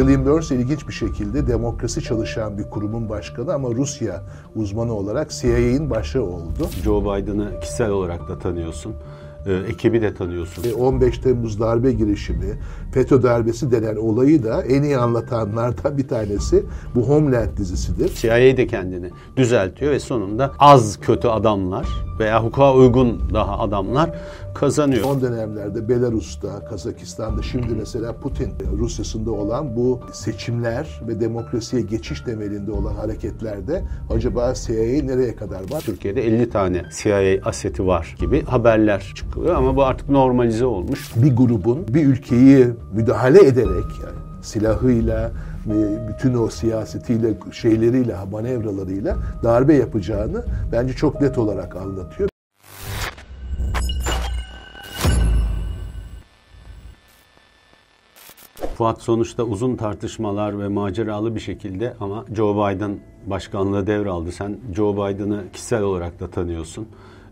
William Burns ilginç bir şekilde demokrasi çalışan bir kurumun başkanı ama Rusya uzmanı olarak CIA'in başı oldu. Joe Biden'ı kişisel olarak da tanıyorsun e, ekibi de tanıyorsun. 15 e, Temmuz darbe girişimi, FETÖ darbesi denen olayı da en iyi anlatanlardan bir tanesi bu Homeland dizisidir. CIA de kendini düzeltiyor ve sonunda az kötü adamlar veya hukuka uygun daha adamlar kazanıyor. Son dönemlerde Belarus'ta, Kazakistan'da şimdi mesela Putin Rusya'sında olan bu seçimler ve demokrasiye geçiş temelinde olan hareketlerde acaba CIA nereye kadar var? Türkiye'de 50 tane CIA aseti var gibi haberler çıkıyor ama bu artık normalize olmuş. Bir grubun bir ülkeyi müdahale ederek yani silahıyla, bütün o siyasetiyle, şeyleriyle, manevralarıyla darbe yapacağını bence çok net olarak anlatıyor. Fuat sonuçta uzun tartışmalar ve maceralı bir şekilde ama Joe Biden başkanlığı devraldı. Sen Joe Biden'ı kişisel olarak da tanıyorsun.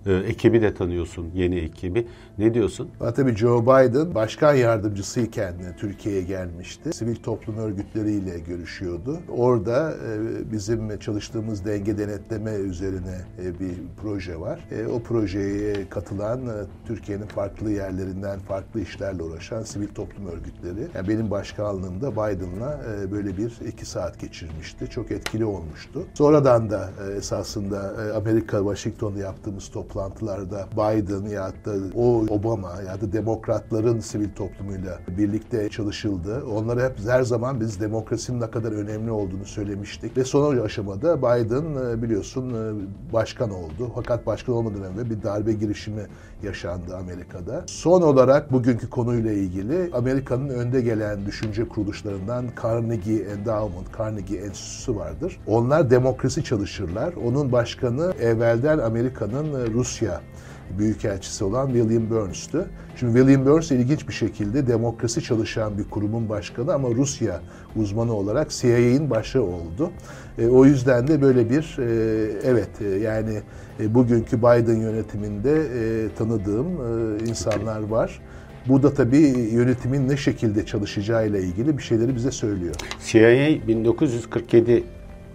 Ee, ekibi de tanıyorsun, yeni ekibi. Ne diyorsun? Ha, tabii Joe Biden başkan yardımcısıyken Türkiye'ye gelmişti. Sivil toplum örgütleriyle görüşüyordu. Orada e, bizim çalıştığımız denge denetleme üzerine e, bir proje var. E, o projeye katılan Türkiye'nin farklı yerlerinden farklı işlerle uğraşan sivil toplum örgütleri. Yani benim başkanlığımda Biden'la böyle bir iki saat geçirmişti. Çok etkili olmuştu. Sonradan da esasında Amerika, Washington'da yaptığımız toplantılarda Biden ya da o Obama ya da demokratların sivil toplumuyla birlikte çalışıldı. Onlara hep her zaman biz demokrasinin ne kadar önemli olduğunu söylemiştik. Ve son aşamada Biden e, biliyorsun e, başkan oldu. Fakat başkan olmadan önce bir darbe girişimi yaşandı Amerika'da. Son olarak bugünkü konuyla ilgili Amerika'nın önde gelen düşünce kuruluşlarından Carnegie Endowment, Carnegie Enstitüsü vardır. Onlar demokrasi çalışırlar. Onun başkanı evvelden Amerika'nın e, Rusya Büyükelçisi olan William Burns'tü. Şimdi William Burns ilginç bir şekilde demokrasi çalışan bir kurumun başkanı ama Rusya uzmanı olarak CIA'in başı oldu. E, o yüzden de böyle bir e, evet e, yani e, bugünkü Biden yönetiminde e, tanıdığım e, insanlar var. Bu da tabii yönetimin ne şekilde çalışacağıyla ilgili bir şeyleri bize söylüyor. CIA 1947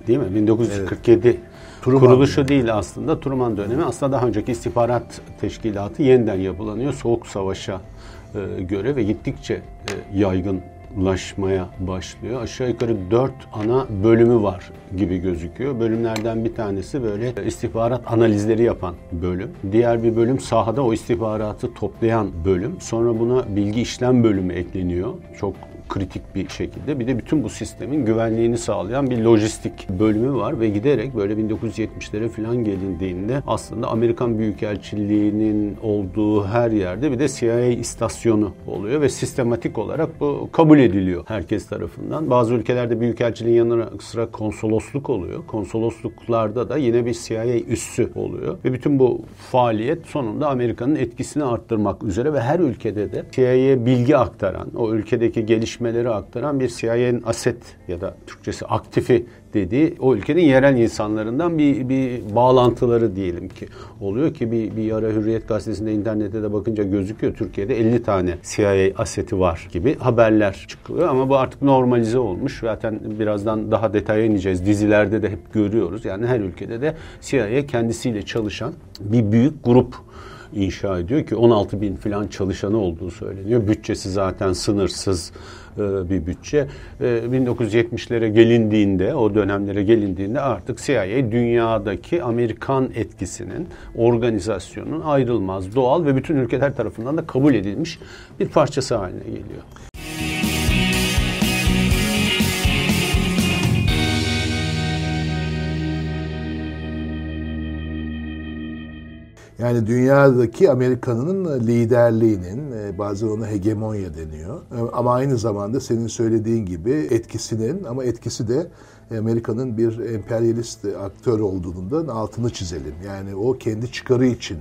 değil mi? 1947 evet. Truman kuruluşu dönemi. değil aslında. Truman dönemi aslında daha önceki istihbarat teşkilatı yeniden yapılanıyor. Soğuk Savaş'a e, göre ve gittikçe e, yaygınlaşmaya başlıyor. Aşağı yukarı dört ana bölümü var gibi gözüküyor. Bölümlerden bir tanesi böyle istihbarat analizleri yapan bölüm. Diğer bir bölüm sahada o istihbaratı toplayan bölüm. Sonra buna bilgi işlem bölümü ekleniyor. Çok kritik bir şekilde. Bir de bütün bu sistemin güvenliğini sağlayan bir lojistik bölümü var ve giderek böyle 1970'lere falan gelindiğinde aslında Amerikan Büyükelçiliği'nin olduğu her yerde bir de CIA istasyonu oluyor ve sistematik olarak bu kabul ediliyor herkes tarafından. Bazı ülkelerde büyükelçiliğin yanına sıra konsolosluk oluyor. Konsolosluklarda da yine bir CIA üssü oluyor ve bütün bu faaliyet sonunda Amerika'nın etkisini arttırmak üzere ve her ülkede de CIA'ye bilgi aktaran, o ülkedeki gelişme gelişmeleri aktaran bir CIA'nin aset ya da Türkçesi aktifi dediği o ülkenin yerel insanlarından bir, bir bağlantıları diyelim ki oluyor ki bir, bir ara Hürriyet Gazetesi'nde internette de bakınca gözüküyor. Türkiye'de 50 tane CIA aseti var gibi haberler çıkıyor ama bu artık normalize olmuş. Zaten birazdan daha detaya ineceğiz. Dizilerde de hep görüyoruz. Yani her ülkede de CIA kendisiyle çalışan bir büyük grup inşa ediyor ki 16 bin falan çalışanı olduğu söyleniyor. Bütçesi zaten sınırsız bir bütçe. 1970'lere e, gelindiğinde, o dönemlere gelindiğinde artık CIA dünyadaki Amerikan etkisinin, organizasyonun ayrılmaz, doğal ve bütün ülkeler tarafından da kabul edilmiş bir parçası haline geliyor. Yani dünyadaki Amerika'nın liderliğinin, e, bazen ona hegemonya deniyor. E, ama aynı zamanda senin söylediğin gibi etkisinin ama etkisi de Amerika'nın bir emperyalist aktör olduğundan altını çizelim. Yani o kendi çıkarı için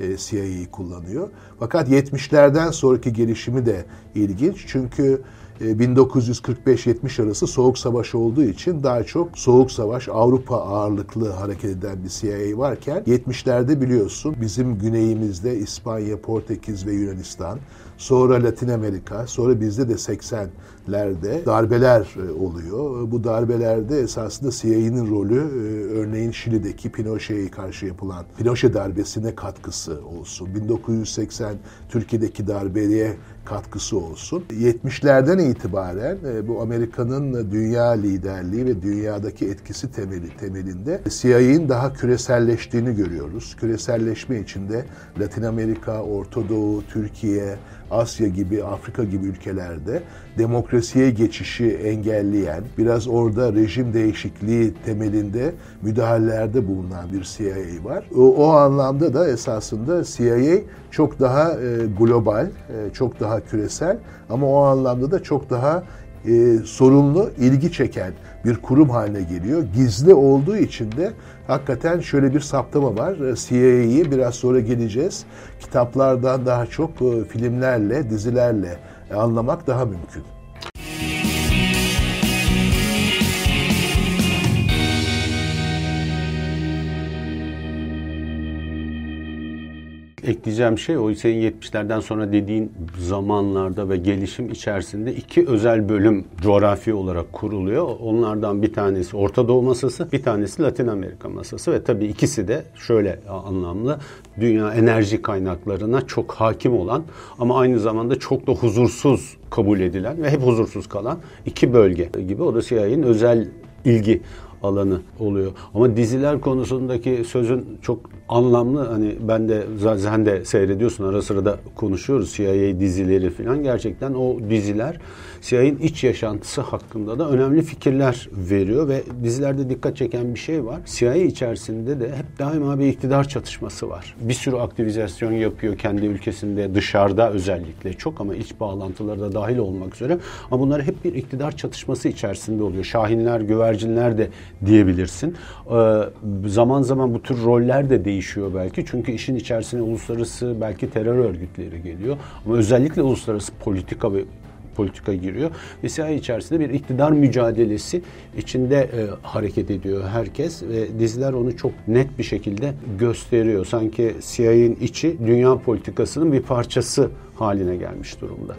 e, CIA'yı kullanıyor. Fakat 70'lerden sonraki gelişimi de ilginç. Çünkü 1945-70 e, arası Soğuk Savaş olduğu için daha çok Soğuk Savaş Avrupa ağırlıklı hareket eden bir CIA varken 70'lerde biliyorsun bizim güneyimizde İspanya, Portekiz ve Yunanistan sonra Latin Amerika, sonra bizde de 80'lerde darbeler e, oluyor. Bu darbelerde esasında CIA'nin rolü e, örneğin Şili'deki Pinochet'e karşı yapılan Pinochet darbesine katkısı olsun. 1980 Türkiye'deki darbeye katkısı olsun. 70'lerden itibaren e, bu Amerika'nın dünya liderliği ve dünyadaki etkisi temeli temelinde CIA'nin daha küreselleştiğini görüyoruz. Küreselleşme içinde Latin Amerika, Orta Doğu, Türkiye, Asya gibi, Afrika gibi ülkelerde demokrasiye geçişi engelleyen, biraz orada rejim değişikliği temelinde müdahalelerde bulunan bir CIA var. O, o anlamda da esasında CIA çok daha e, global, e, çok daha küresel ama o anlamda da çok daha e, sorunlu, ilgi çeken bir kurum haline geliyor. Gizli olduğu için de hakikaten şöyle bir saptama var. E, CIA'yı biraz sonra geleceğiz. Kitaplardan daha çok e, filmlerle, dizilerle anlamak daha mümkün. Ekleyeceğim şey o senin 70'lerden sonra dediğin zamanlarda ve gelişim içerisinde iki özel bölüm coğrafi olarak kuruluyor. Onlardan bir tanesi Orta Doğu masası, bir tanesi Latin Amerika masası ve tabii ikisi de şöyle anlamlı dünya enerji kaynaklarına çok hakim olan ama aynı zamanda çok da huzursuz kabul edilen ve hep huzursuz kalan iki bölge gibi. O da CIA'nin özel ilgi alanı oluyor. Ama diziler konusundaki sözün çok anlamlı hani ben de zaten de seyrediyorsun ara sıra da konuşuyoruz CIA dizileri falan gerçekten o diziler CIA'nin iç yaşantısı hakkında da önemli fikirler veriyor ve dizilerde dikkat çeken bir şey var. CIA içerisinde de hep daima bir iktidar çatışması var. Bir sürü aktivizasyon yapıyor kendi ülkesinde dışarıda özellikle çok ama iç bağlantıları da dahil olmak üzere ama bunlar hep bir iktidar çatışması içerisinde oluyor. Şahinler, güvercinler de diyebilirsin. Ee, zaman zaman bu tür roller de değişiyor belki. Çünkü işin içerisine uluslararası belki terör örgütleri geliyor. Ama özellikle uluslararası politika ve politika giriyor. Ve CIA içerisinde bir iktidar mücadelesi içinde e, hareket ediyor herkes ve diziler onu çok net bir şekilde gösteriyor. Sanki CIA'nin içi dünya politikasının bir parçası haline gelmiş durumda.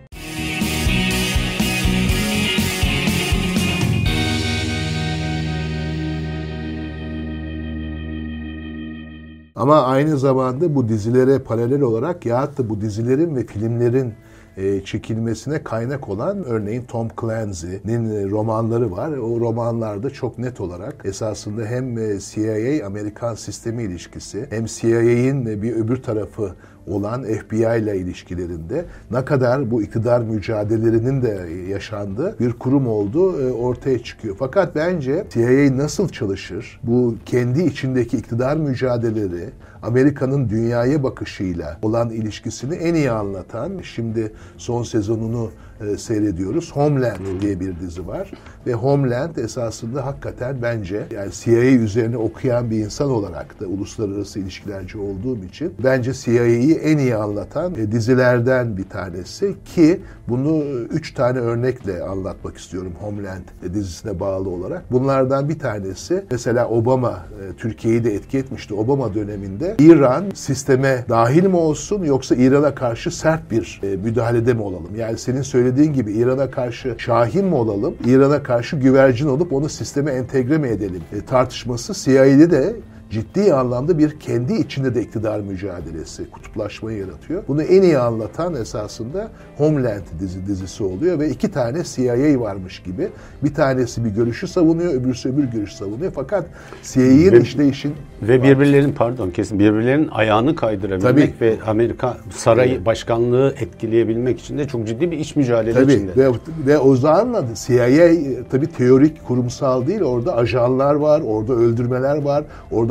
Ama aynı zamanda bu dizilere paralel olarak ya da bu dizilerin ve filmlerin e, çekilmesine kaynak olan örneğin Tom Clancy'nin e, romanları var. O romanlarda çok net olarak esasında hem e, CIA Amerikan sistemi ilişkisi hem CIA'in bir öbür tarafı olan FBI ile ilişkilerinde ne kadar bu iktidar mücadelelerinin de yaşandığı bir kurum olduğu ortaya çıkıyor. Fakat bence CIA nasıl çalışır? Bu kendi içindeki iktidar mücadeleleri Amerika'nın dünyaya bakışıyla olan ilişkisini en iyi anlatan, şimdi son sezonunu e, seyrediyoruz. Homeland diye bir dizi var ve Homeland esasında hakikaten bence yani CIA üzerine okuyan bir insan olarak da uluslararası ilişkilerci olduğum için bence CIA'yı en iyi anlatan e, dizilerden bir tanesi ki bunu üç tane örnekle anlatmak istiyorum Homeland dizisine bağlı olarak. Bunlardan bir tanesi mesela Obama e, Türkiye'yi de etki etmişti. Obama döneminde İran sisteme dahil mi olsun yoksa İran'a karşı sert bir e, müdahalede mi olalım? Yani senin söylediğin gibi İran'a karşı şahin mi olalım? İran'a karşı güvercin olup onu sisteme entegre mi edelim? E, tartışması CIA'de de ciddi anlamda bir kendi içinde de iktidar mücadelesi, kutuplaşmayı yaratıyor. Bunu en iyi anlatan esasında Homeland dizi, dizisi oluyor ve iki tane CIA varmış gibi. Bir tanesi bir görüşü savunuyor, öbürsü öbür görüş savunuyor. Fakat CIA'nin işleyişin... Ve birbirlerin pardon kesin birbirlerinin ayağını kaydırabilmek Tabii. ve Amerika sarayı evet. başkanlığı etkileyebilmek için de çok ciddi bir iç mücadele tabii. içinde. Ve, ve o zaman CIA tabii teorik, kurumsal değil. Orada ajanlar var, orada öldürmeler var,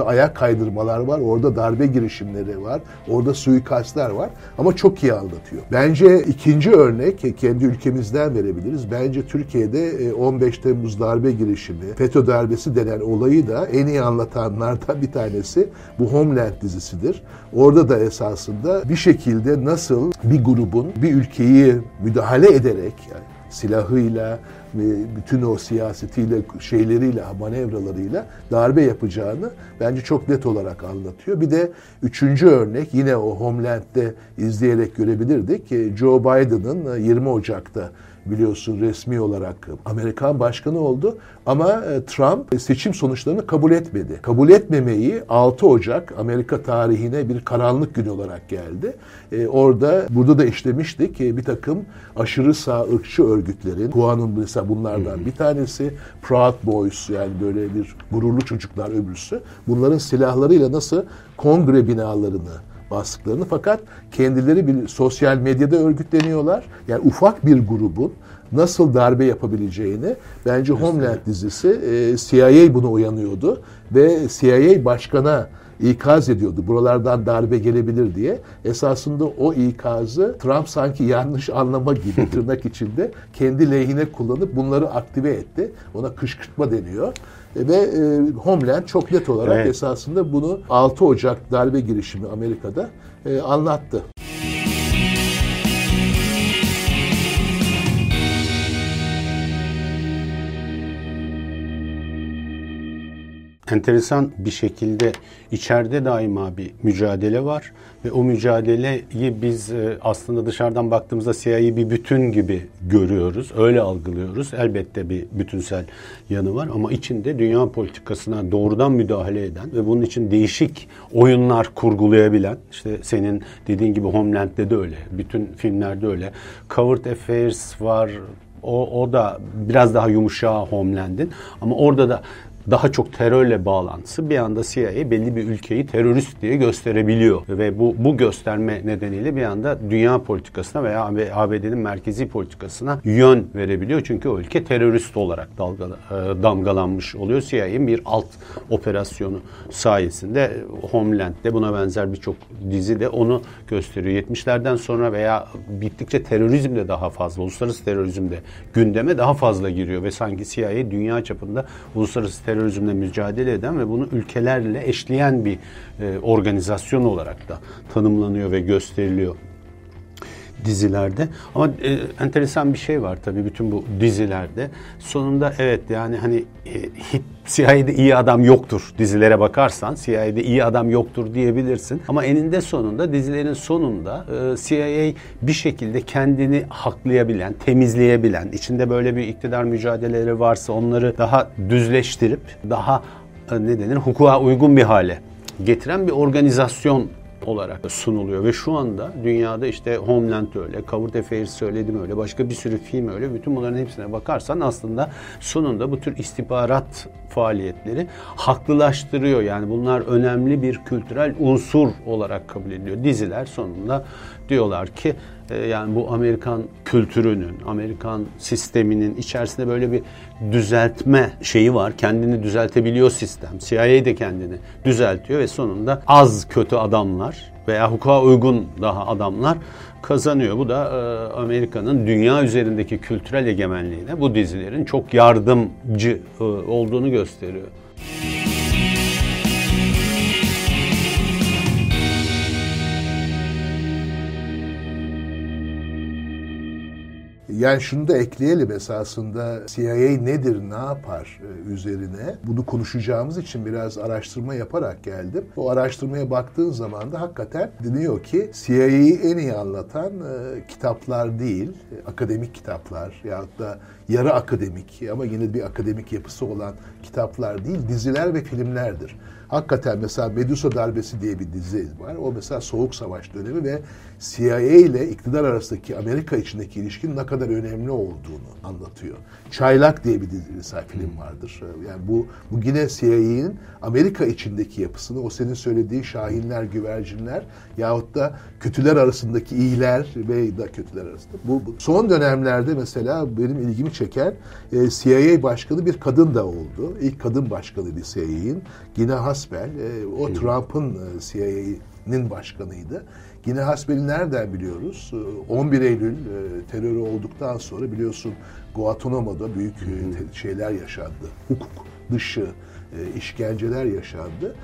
orada ayak kaydırmalar var, orada darbe girişimleri var, orada suikastlar var ama çok iyi anlatıyor. Bence ikinci örnek kendi ülkemizden verebiliriz. Bence Türkiye'de 15 e, Temmuz darbe girişimi, FETÖ darbesi denen olayı da en iyi anlatanlardan bir tanesi bu Homeland dizisidir. Orada da esasında bir şekilde nasıl bir grubun bir ülkeyi müdahale ederek yani silahıyla, bütün o siyasetiyle, şeyleriyle, manevralarıyla darbe yapacağını bence çok net olarak anlatıyor. Bir de üçüncü örnek yine o Homeland'de izleyerek görebilirdik. Joe Biden'ın 20 Ocak'ta biliyorsun resmi olarak Amerikan başkanı oldu. Ama e, Trump seçim sonuçlarını kabul etmedi. Kabul etmemeyi 6 Ocak Amerika tarihine bir karanlık gün olarak geldi. E, orada burada da işlemiştik bir takım aşırı sağ ırkçı örgütlerin, Kuan'ın mesela bunlardan bir tanesi, Proud Boys yani böyle bir gururlu çocuklar öbürsü. Bunların silahlarıyla nasıl kongre binalarını bastıklarını fakat kendileri bir sosyal medyada örgütleniyorlar. Yani ufak bir grubun nasıl darbe yapabileceğini bence Homeland dizisi e, CIA bunu uyanıyordu ve CIA başkana ikaz ediyordu. Buralardan darbe gelebilir diye. Esasında o ikazı Trump sanki yanlış anlama gibi tırnak içinde kendi lehine kullanıp bunları aktive etti. Ona kışkırtma deniyor. E, ve e, Homeland çok net olarak evet. esasında bunu 6 Ocak darbe girişimi Amerika'da e, anlattı. Enteresan bir şekilde içeride daima bir mücadele var ve o mücadeleyi biz e, aslında dışarıdan baktığımızda CIA'yı bir bütün gibi görüyoruz. Öyle algılıyoruz. Elbette bir bütünsel yanı var ama içinde dünya politikasına doğrudan müdahale eden ve bunun için değişik oyunlar kurgulayabilen işte senin dediğin gibi Homeland'de de öyle. Bütün filmlerde öyle. Covered Affairs var, o, o da biraz daha yumuşağı Homeland'in ama orada da daha çok terörle bağlantısı bir anda CIA belli bir ülkeyi terörist diye gösterebiliyor ve bu bu gösterme nedeniyle bir anda dünya politikasına veya ABD'nin merkezi politikasına yön verebiliyor. Çünkü o ülke terörist olarak dalgalı, e, damgalanmış oluyor. CIA'nin bir alt operasyonu sayesinde Homeland'de buna benzer birçok dizi de onu gösteriyor. 70'lerden sonra veya bittikçe terörizm de daha fazla, uluslararası terörizm de gündeme daha fazla giriyor ve sanki CIA dünya çapında uluslararası terörizm terörizmle mücadele eden ve bunu ülkelerle eşleyen bir e, organizasyon olarak da tanımlanıyor ve gösteriliyor dizilerde. Ama e, enteresan bir şey var tabii bütün bu dizilerde. Sonunda evet yani hani e, CIA'de iyi adam yoktur dizilere bakarsan CIA'de iyi adam yoktur diyebilirsin. Ama eninde sonunda dizilerin sonunda e, CIA bir şekilde kendini haklayabilen, temizleyebilen, içinde böyle bir iktidar mücadeleleri varsa onları daha düzleştirip daha e, ne denir hukuka uygun bir hale getiren bir organizasyon olarak sunuluyor ve şu anda dünyada işte Homeland öyle, Covered Affairs söyledim öyle, başka bir sürü film öyle. Bütün bunların hepsine bakarsan aslında sonunda bu tür istihbarat faaliyetleri haklılaştırıyor. Yani bunlar önemli bir kültürel unsur olarak kabul ediliyor. Diziler sonunda diyorlar ki yani bu Amerikan kültürünün, Amerikan sisteminin içerisinde böyle bir düzeltme şeyi var. Kendini düzeltebiliyor sistem. CIA de kendini düzeltiyor ve sonunda az kötü adamlar veya hukuka uygun daha adamlar kazanıyor. Bu da e, Amerika'nın dünya üzerindeki kültürel egemenliğine bu dizilerin çok yardımcı e, olduğunu gösteriyor. Yani şunu da ekleyelim esasında CIA nedir, ne yapar e, üzerine bunu konuşacağımız için biraz araştırma yaparak geldim. O araştırmaya baktığın zaman da hakikaten deniyor ki CIA'yı en iyi anlatan e, kitaplar değil, e, akademik kitaplar yahut da yarı akademik ama yine bir akademik yapısı olan kitaplar değil, diziler ve filmlerdir. Hakikaten mesela Medusa Darbesi diye bir dizi var. O mesela Soğuk Savaş dönemi ve CIA ile iktidar arasındaki Amerika içindeki ilişkinin ne kadar önemli olduğunu anlatıyor. Çaylak diye bir dizi mesela film vardır. Yani bu, bu yine CIA'nin Amerika içindeki yapısını, o senin söylediği şahinler, güvercinler yahut da kötüler arasındaki iyiler ve da kötüler arasında. Bu, bu. Son dönemlerde mesela benim ilgimi çeken e, CIA başkanı bir kadın da oldu. İlk kadın başkanıydı CIA'nin. Gina Haspel. E, o Trump'ın e, CIA'nin başkanıydı. Yine Hasbel'i nereden biliyoruz? 11 ee, Eylül e, terörü olduktan sonra biliyorsun Guantanamo'da büyük e, şeyler yaşandı. Hukuk dışı e, işkenceler yaşandı.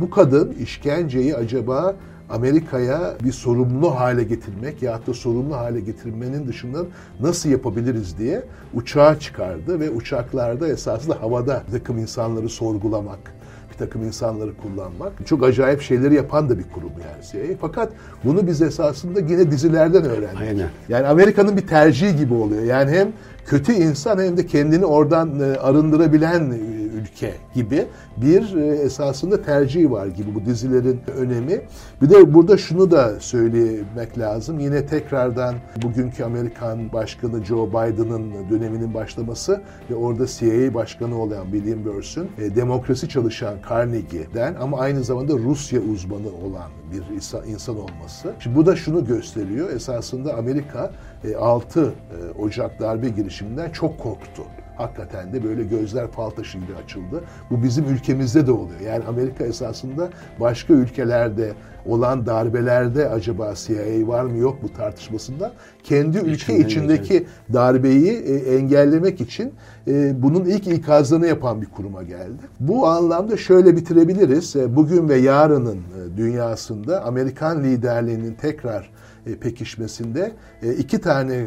Bu kadın işkenceyi acaba Amerika'ya bir sorumlu hale getirmek ya da sorumlu hale getirmenin dışında nasıl yapabiliriz diye uçağa çıkardı ve uçaklarda esasında havada takım insanları sorgulamak, takım insanları kullanmak. Çok acayip şeyleri yapan da bir kurum yani CIA. Fakat bunu biz esasında yine dizilerden öğrendik. Aynen. Yani Amerika'nın bir tercihi gibi oluyor. Yani hem kötü insan hem de kendini oradan e, arındırabilen e, ülke gibi bir e, esasında tercihi var gibi bu dizilerin önemi. Bir de burada şunu da söylemek lazım. Yine tekrardan bugünkü Amerikan Başkanı Joe Biden'ın döneminin başlaması ve orada CIA Başkanı olan William Burns'ün demokrasi çalışan Carnegie'den ama aynı zamanda Rusya uzmanı olan bir insan olması. Şimdi bu da şunu gösteriyor. Esasında Amerika 6 Ocak darbe girişiminden çok korktu hakikaten de böyle gözler fal taşı gibi açıldı. Bu bizim ülkemizde de oluyor. Yani Amerika esasında başka ülkelerde olan darbelerde acaba CIA var mı yok mu tartışmasında kendi ülke İçinde içindeki yani. darbeyi e, engellemek için e, bunun ilk ikazını yapan bir kuruma geldi. Bu anlamda şöyle bitirebiliriz. E, bugün ve yarının dünyasında Amerikan liderliğinin tekrar pekişmesinde e, iki tane e,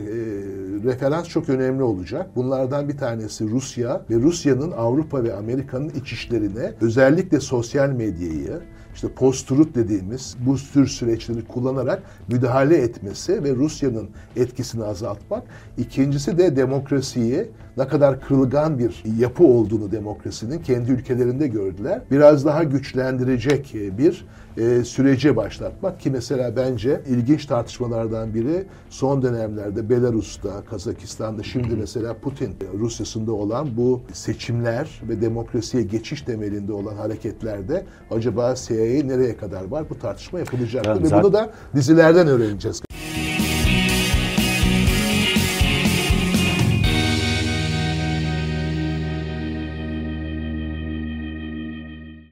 referans çok önemli olacak. Bunlardan bir tanesi Rusya ve Rusya'nın Avrupa ve Amerika'nın iç işlerine özellikle sosyal medyayı, işte post-truth dediğimiz bu tür süreçleri kullanarak müdahale etmesi ve Rusya'nın etkisini azaltmak. İkincisi de demokrasiyi ne kadar kırılgan bir yapı olduğunu demokrasinin kendi ülkelerinde gördüler. Biraz daha güçlendirecek bir e, sürece başlatmak ki mesela bence ilginç tartışmalardan biri son dönemlerde Belarus'ta, Kazakistan'da şimdi mesela Putin Rusya'sında olan bu seçimler ve demokrasiye geçiş temelinde olan hareketlerde acaba CIA nereye kadar var bu tartışma yapılacaktır ve bunu da dizilerden öğreneceğiz.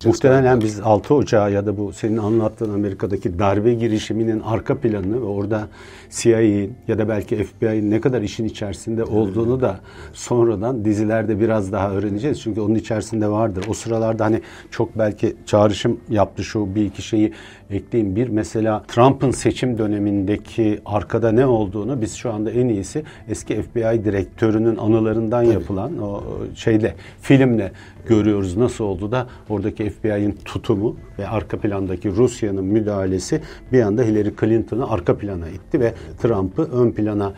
Muhtemelen biz 6 Ocağı ya da bu senin anlattığın Amerika'daki darbe girişiminin arka planını ve orada CIA'nin ya da belki FBI'nin ne kadar işin içerisinde olduğunu da sonradan dizilerde biraz daha öğreneceğiz. Çünkü onun içerisinde vardır. O sıralarda hani çok belki çağrışım yaptı şu bir iki şeyi ekleyeyim. Bir mesela Trump'ın seçim dönemindeki arkada ne olduğunu biz şu anda en iyisi eski FBI direktörünün anılarından Tabii. yapılan o şeyle filmle görüyoruz nasıl oldu da oradaki FBI'nin tutumu ve arka plandaki Rusya'nın müdahalesi bir anda Hillary Clinton'ı arka plana itti ve Trump'ı ön plana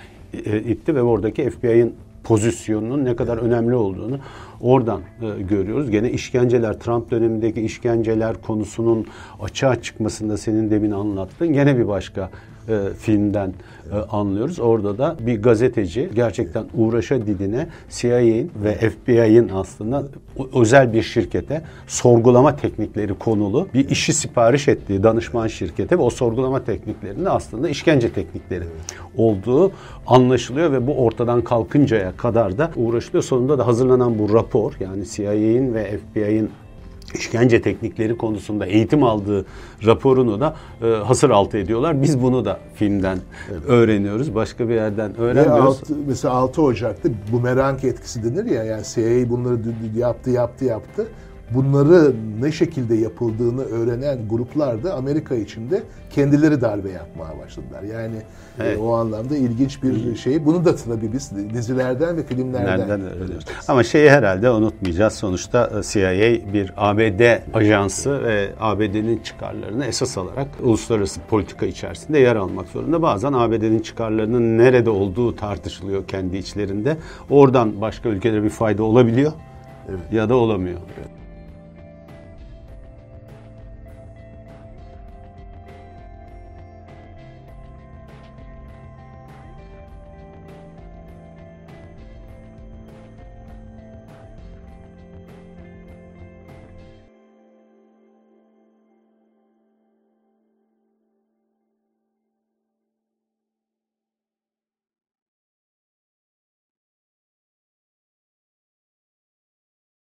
e, itti ve oradaki FBI'nin pozisyonunun ne kadar önemli olduğunu oradan e, görüyoruz. Gene işkenceler, Trump dönemindeki işkenceler konusunun açığa çıkmasında senin demin anlattın. Gene bir başka e, filmden e, anlıyoruz. Orada da bir gazeteci gerçekten uğraşa didine CIA'in ve FBI'nin aslında özel bir şirkete sorgulama teknikleri konulu bir işi sipariş ettiği danışman şirkete ve o sorgulama tekniklerinde aslında işkence teknikleri olduğu anlaşılıyor ve bu ortadan kalkıncaya kadar da uğraşılıyor. Sonunda da hazırlanan bu rapor yani CIA'in ve FBI'nin işkence teknikleri konusunda eğitim aldığı raporunu da e, hasır altı ediyorlar. Biz bunu da filmden evet. öğreniyoruz. Başka bir yerden öğrenmiyoruz. Alt, mesela 6 Ocak'ta bumerang etkisi denir ya yani CIA bunları yaptı yaptı yaptı bunları ne şekilde yapıldığını öğrenen gruplar da Amerika içinde kendileri darbe yapmaya başladılar. Yani e, evet. e, o anlamda ilginç bir şey. Bunu da tabii biz dizilerden ve filmlerden Nereden öğreniyoruz. Ama şeyi herhalde unutmayacağız. Sonuçta e, CIA bir ABD ajansı ve ABD'nin çıkarlarını esas alarak uluslararası politika içerisinde yer almak zorunda. Bazen ABD'nin çıkarlarının nerede olduğu tartışılıyor kendi içlerinde. Oradan başka ülkelere bir fayda olabiliyor evet. ya da olamıyor. Evet.